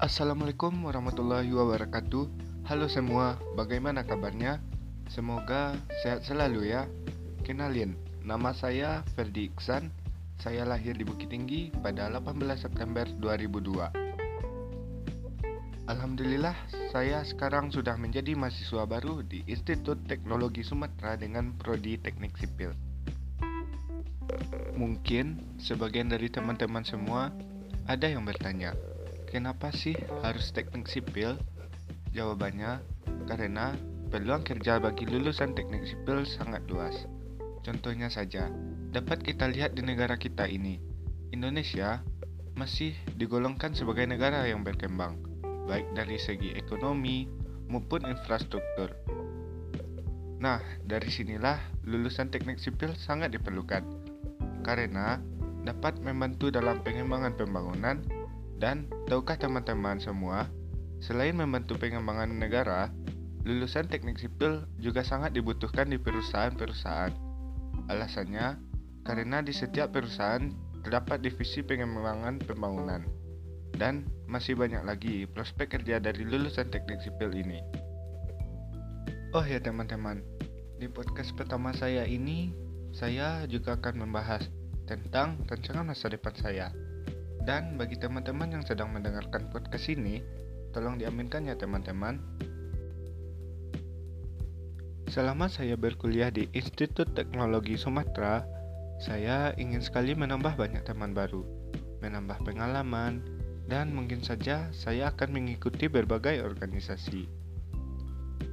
Assalamualaikum warahmatullahi wabarakatuh. Halo semua, bagaimana kabarnya? Semoga sehat selalu ya. Kenalin, nama saya Ferdi Iksan. Saya lahir di Bukit Tinggi pada 18 September 2002 Alhamdulillah, saya sekarang sudah menjadi mahasiswa baru di Institut Teknologi Sumatera dengan Prodi Teknik Sipil. Mungkin sebagian dari teman-teman semua ada yang bertanya, kenapa sih harus teknik sipil? Jawabannya, karena peluang kerja bagi lulusan teknik sipil sangat luas. Contohnya saja, dapat kita lihat di negara kita ini. Indonesia masih digolongkan sebagai negara yang berkembang, baik dari segi ekonomi maupun infrastruktur. Nah, dari sinilah lulusan teknik sipil sangat diperlukan, karena dapat membantu dalam pengembangan pembangunan dan tahukah teman-teman semua, selain membantu pengembangan negara, lulusan teknik sipil juga sangat dibutuhkan di perusahaan-perusahaan. Alasannya, karena di setiap perusahaan terdapat divisi pengembangan pembangunan dan masih banyak lagi prospek kerja dari lulusan teknik sipil ini. Oh ya teman-teman, di podcast pertama saya ini saya juga akan membahas tentang rancangan masa depan saya. Dan bagi teman-teman yang sedang mendengarkan podcast ini, tolong diaminkan ya teman-teman. Selama saya berkuliah di Institut Teknologi Sumatera, saya ingin sekali menambah banyak teman baru, menambah pengalaman, dan mungkin saja saya akan mengikuti berbagai organisasi.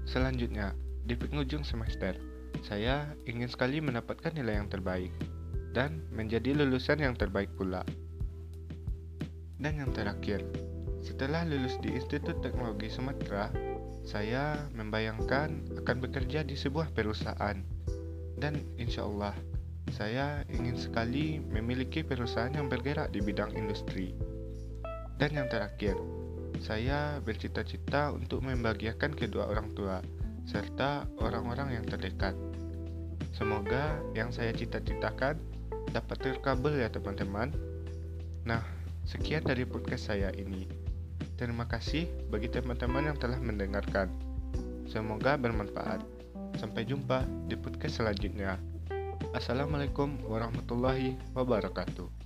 Selanjutnya, di penghujung semester, saya ingin sekali mendapatkan nilai yang terbaik dan menjadi lulusan yang terbaik pula. Dan yang terakhir, setelah lulus di Institut Teknologi Sumatera, saya membayangkan akan bekerja di sebuah perusahaan. Dan insya Allah, saya ingin sekali memiliki perusahaan yang bergerak di bidang industri. Dan yang terakhir, saya bercita-cita untuk membahagiakan kedua orang tua serta orang-orang yang terdekat. Semoga yang saya cita-citakan dapat terkabel ya teman-teman. Nah, sekian dari podcast saya ini. Terima kasih bagi teman-teman yang telah mendengarkan. Semoga bermanfaat. Sampai jumpa di podcast selanjutnya. Assalamualaikum warahmatullahi wabarakatuh.